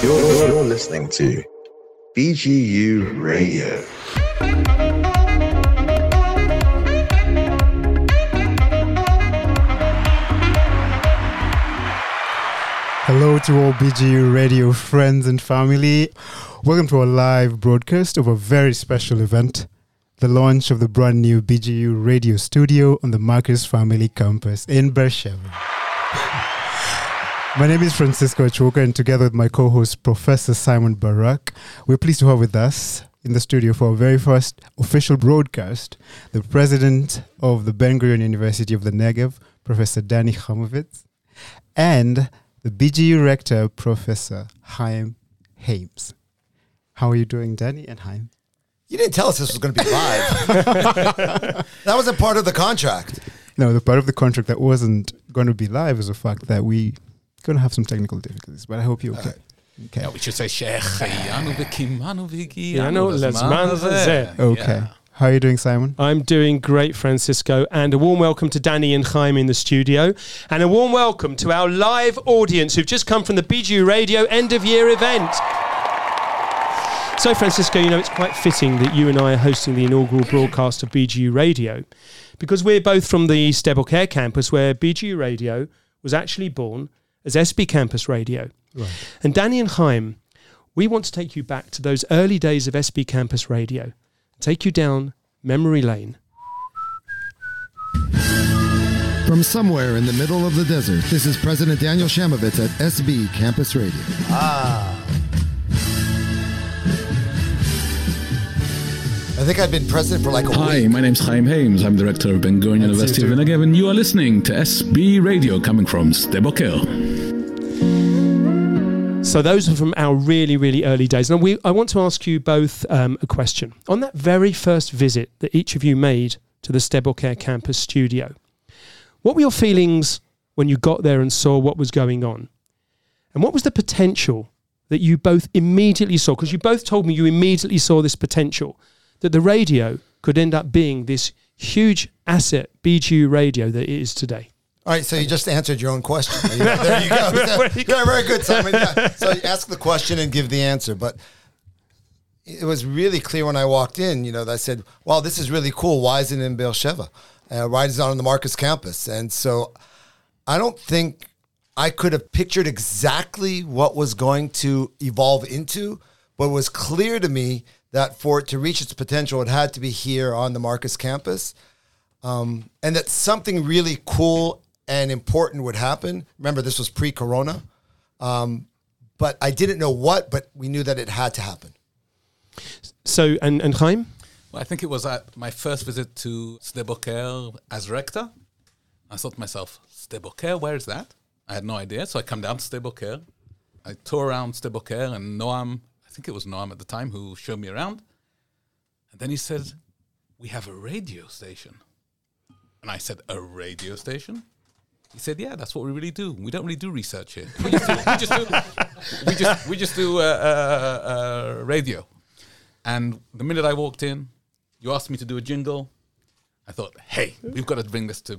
You're, you're listening to BGU Radio. Hello to all BGU radio friends and family. Welcome to a live broadcast of a very special event the launch of the brand new BGU radio studio on the Marcus Family Campus in Beersheba. My name is Francisco Achuka, and together with my co host, Professor Simon Barak, we're pleased to have with us in the studio for our very first official broadcast the president of the Ben Gurion University of the Negev, Professor Danny Chamovitz, and the BGU rector, Professor Chaim Hames. How are you doing, Danny and Chaim? You didn't tell us this was going to be live. that wasn't part of the contract. No, the part of the contract that wasn't going to be live is the fact that we going to have some technical difficulties, but I hope you're okay. Uh, okay. Yeah, we should say Shechayanu v'kimanu v'giyanu Okay. How are you doing, Simon? I'm doing great, Francisco. And a warm welcome to Danny and Chaim in the studio. And a warm welcome to our live audience who've just come from the BGU Radio end of year event. So, Francisco, you know, it's quite fitting that you and I are hosting the inaugural broadcast of BGU Radio because we're both from the East Air campus where BGU Radio was actually born as SB Campus Radio. Right. And Danny and Chaim, we want to take you back to those early days of SB Campus Radio, take you down memory lane. From somewhere in the middle of the desert, this is President Daniel Chamovitz at SB Campus Radio. Ah. I think I've been president for like a Hi, week. my name's Chaim Hames. I'm director of Ben Gurion University of Negev, and you are listening to SB Radio coming from Sde Boker. So those are from our really, really early days. Now, we, I want to ask you both um, a question. On that very first visit that each of you made to the Sde Boker campus studio, what were your feelings when you got there and saw what was going on? And what was the potential that you both immediately saw? Because you both told me you immediately saw this potential that the radio could end up being this huge asset, BGU radio, that it is today. All right, so you just answered your own question. there you go. yeah, very good, Simon. Yeah. So you ask the question and give the answer. But it was really clear when I walked in, you know, that I said, wow, this is really cool. Why is it in Beersheba? Uh, why is it on the Marcus campus? And so I don't think I could have pictured exactly what was going to evolve into, but it was clear to me that for it to reach its potential, it had to be here on the Marcus campus. Um, and that something really cool and important would happen. Remember, this was pre corona. Um, but I didn't know what, but we knew that it had to happen. So, and, and Chaim? Well, I think it was at my first visit to Sde Boker as rector. I thought to myself, Sde Boker, where is that? I had no idea. So I come down to Sde Boker. I tour around Sde Boker, and Noam think it was Noam at the time who showed me around. And then he said, We have a radio station. And I said, A radio station? He said, "Yeah, that's what we really do. We don't really do research here. We just do, we just do, we just, we just do uh, uh, uh, radio." And the minute I walked in, you asked me to do a jingle. I thought, "Hey, we've got to bring this to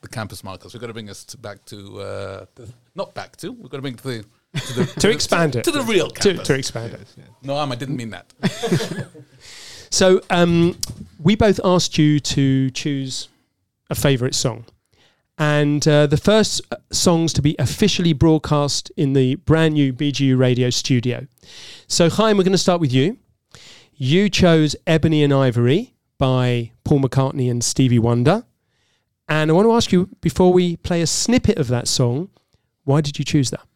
the campus Marcus. We've got to bring us to back to uh, not back to. We've got to bring it to the to, the, to, expand it to the real to, to, expand it. No, I didn't mean that. so um, we both asked you to choose a favourite song. And uh, the first uh, songs to be officially broadcast in the brand new BGU radio studio. So, Chaim, we're going to start with you. You chose Ebony and Ivory by Paul McCartney and Stevie Wonder. And I want to ask you, before we play a snippet of that song, why did you choose that?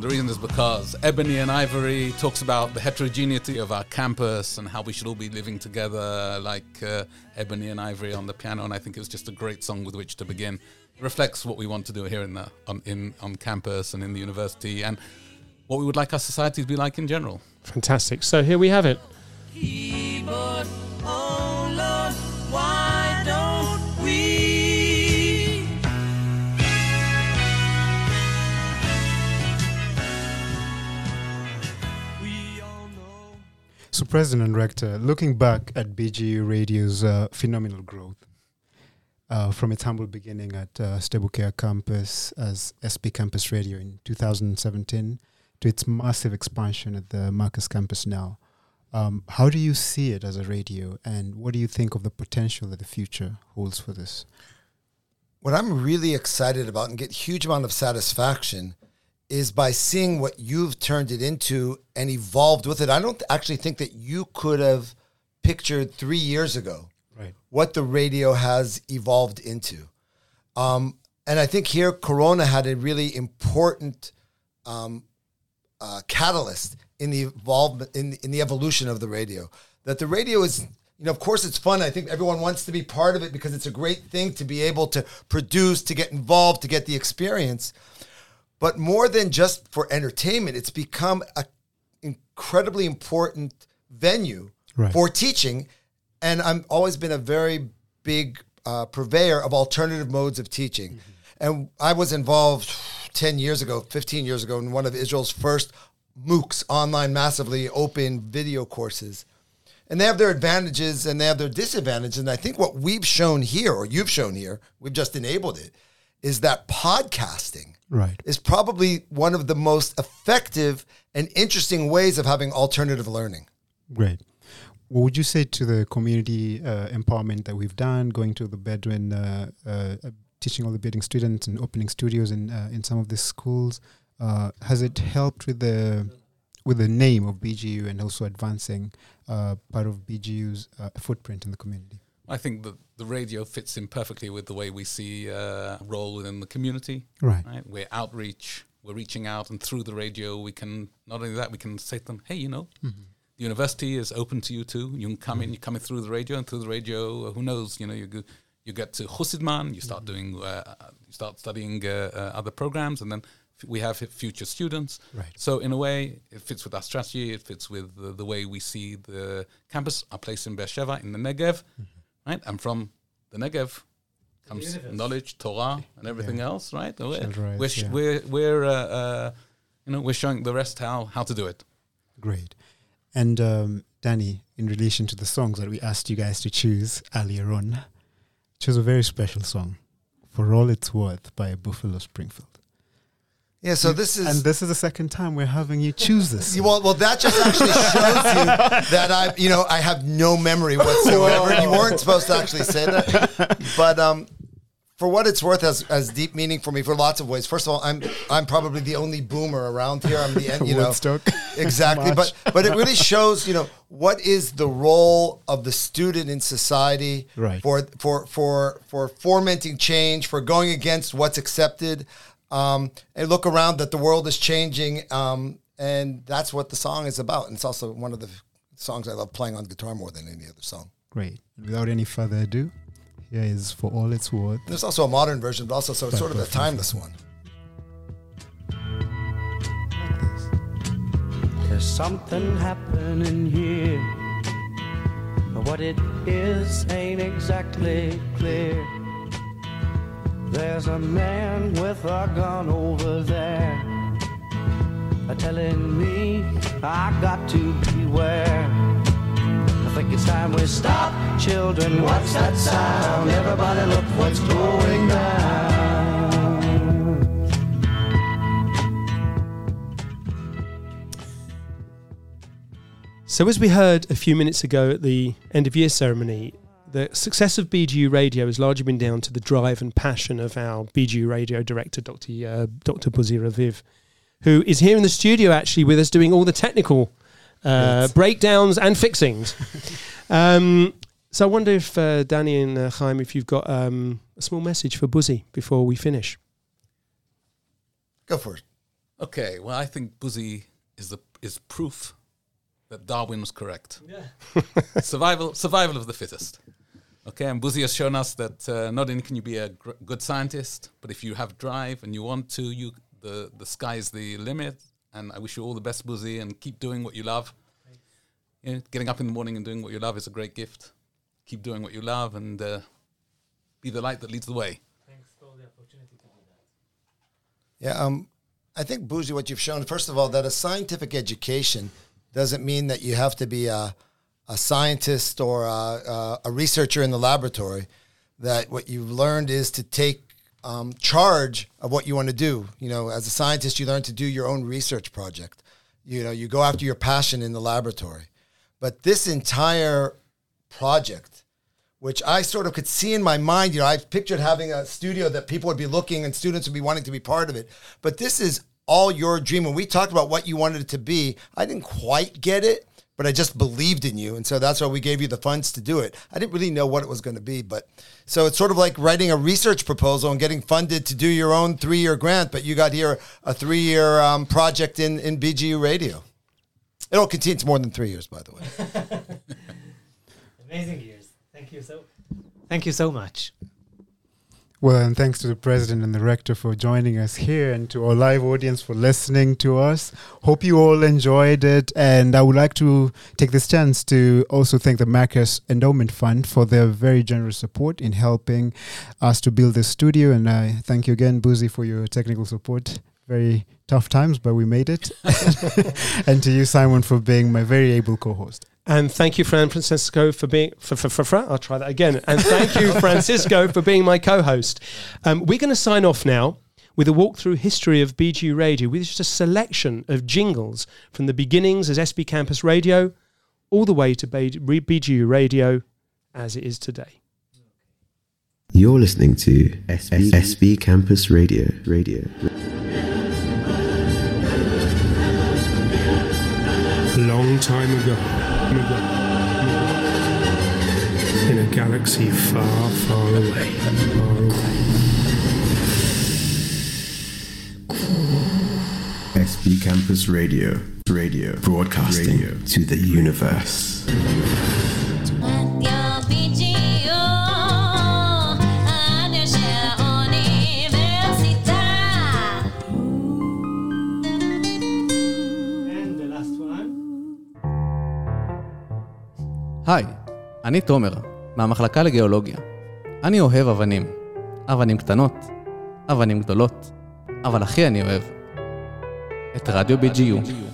The reason is because Ebony and Ivory talks about the heterogeneity of our campus and how we should all be living together like uh, Ebony and Ivory on the piano. And I think it was just a great song with which to begin. It reflects what we want to do here in the on in on campus and in the university and what we would like our society to be like in general. Fantastic. So here we have it. So, President Rector, looking back at BGU Radio's uh, phenomenal growth uh, from its humble beginning at uh, Boker campus as SB Campus Radio in 2017 to its massive expansion at the Marcus campus now. Um, how do you see it as a radio, and what do you think of the potential that the future holds for this? What I'm really excited about and get huge amount of satisfaction is by seeing what you've turned it into and evolved with it. I don't actually think that you could have pictured three years ago Right. what the radio has evolved into. Um, and I think here Corona had a really important um, uh, catalyst in the involvement in, in the evolution of the radio. That the radio is, you know, of course it's fun. I think everyone wants to be part of it because it's a great thing to be able to produce, to get involved, to get the experience. But more than just for entertainment, it's become an incredibly important venue Right. for teaching. And I've always been a very big uh, purveyor of alternative modes of teaching. And I was involved 10 years ago, 15 years ago, in one of Israel's first MOOCs, online massively open video courses. And they have their advantages and they have their disadvantages. And I think what we've shown here, or you've shown here, we've just enabled it, is that podcasting Right. is probably one of the most effective and interesting ways of having alternative learning. Great. What would you say to the community uh, empowerment that we've done, going to the Bedouin, uh, uh, teaching all the Bedouin students and opening studios in uh, in some of the schools? Uh, has it helped with the with the name of BGU and also advancing uh, part of BGU's uh, footprint in the community? I think that the radio fits in perfectly with the way we see uh, role within the community. Right. Right, we're outreach. We're reaching out, and through the radio, we can not only that we can say to them, "Hey, you know, the university is open to you too. You can come in. You're coming through the radio, and through the radio, uh, who knows? You know, you go, you get to Husidman, you start doing, uh, you start studying uh, uh, other programs, and then f- we have future students. Right. So in a way, it fits with our strategy. It fits with the, the way we see the campus. Our place in Beersheba in the Negev, right? And from the Negev comes knowledge, Torah, and everything else, right? We're, Shelterites, we're, sh- yeah. we're, we're uh, uh, you know, we're showing the rest how how to do it. Great. And um, Danny, in relation to the songs that we asked you guys to choose earlier on, chose a very special song, "For All It's Worth" by Buffalo Springfield. Yeah, so this is and this is the second time we're having you choose this. You- Well, well, that just actually shows you that I, you know, I have no memory whatsoever. you weren't supposed to actually say that, but um, for what it's worth, has has deep meaning for me for lots of ways. First of all, I'm I'm probably the only boomer around here. I'm the end, you know, exactly. But but it really shows, you know, what is the role of the student in society Right. for for for for fomenting change, for going against what's accepted. Um, and look around that the world is changing, um, and that's what the song is about. And it's also one of the songs I love playing on guitar more than any other song. Great. Without any further ado, here is "For All It's Worth." There's also a modern version, but also so it's sort of a timeless one. There's something happening here. But what it is ain't exactly clear. There's a man with a gun over there. Telling me I got to beware. I think it's time we stop, children. What's that sound? Everybody, look what's going down. So, as we heard a few minutes ago at the end of year ceremony, the success of BGU Radio has largely been down to the drive and passion of our BGU Radio director, Dr. Uh, Dr. Buzi Raviv, who is here in the studio actually with us doing all the technical uh, breakdowns and fixings. um, so, I wonder if uh, Danny and uh, Chaim, if you've got um, a small message for Buzi before we finish. Go for it. Okay, well, I think Buzi is the is proof that Darwin was correct. Yeah. survival survival of the fittest. Okay, and Buzi has shown us that uh, not only can you be a gr- good scientist, but if you have drive and you want to, you the the sky is the limit. And I wish you all the best, Buzi, and keep doing what you love. Yeah, getting up in the morning and doing what you love is a great gift. Keep doing what you love and uh, be the light that leads the way. Thanks for the opportunity to do that. Yeah, um, I think Buzi, what you've shown, first of all, that a scientific education doesn't mean that you have to be a, a scientist or a, a, researcher in the laboratory. That what you've learned is to take um, charge of what you want to do. You know, as a scientist, you learn to do your own research project. You know, you go after your passion in the laboratory. But this entire project, which I sort of could see in my mind, you know, I pictured having a studio that people would be looking and students would be wanting to be part of it. But this is all your dream. When we talked about what you wanted it to be, I didn't quite get it, but I just believed in you. And so that's why we gave you the funds to do it. I didn't really know what it was going to be, but so it's sort of like writing a research proposal and getting funded to do your own three year grant, but you got here a three year um, project in, in BGU radio. It'll continue. It's more than three years, by the way. Amazing years. Thank you so. Thank you so much. Well, and thanks to the president and the rector for joining us here and to our live audience for listening to us. Hope you all enjoyed it. And I would like to take this chance to also thank the Marcus Endowment Fund for their very generous support in helping us to build this studio. And I thank you again, Buzi, for your technical support. Very tough times, but we made it. and to you, Simon, for being my very able co host. And thank you, Fran Francisco, for being. For, for, for, for, I'll try that again. And thank you, Francisco, for being my co-host. Um, we're going to sign off now with a walkthrough history of BGU Radio, with just a selection of jingles from the beginnings as SB Campus Radio, all the way to BGU Radio as it is today. You're listening to SB, SB Campus Radio. Radio. A long time ago in a galaxy far, far away. Far away. SB Campus Radio. Radio. Broadcasting Radio. to the universe. היי, אני תומר, מהמחלקה לגיאולוגיה. אני אוהב אבנים. אבנים קטנות, אבנים גדולות, אבל הכי אני אוהב את רדיו BGU.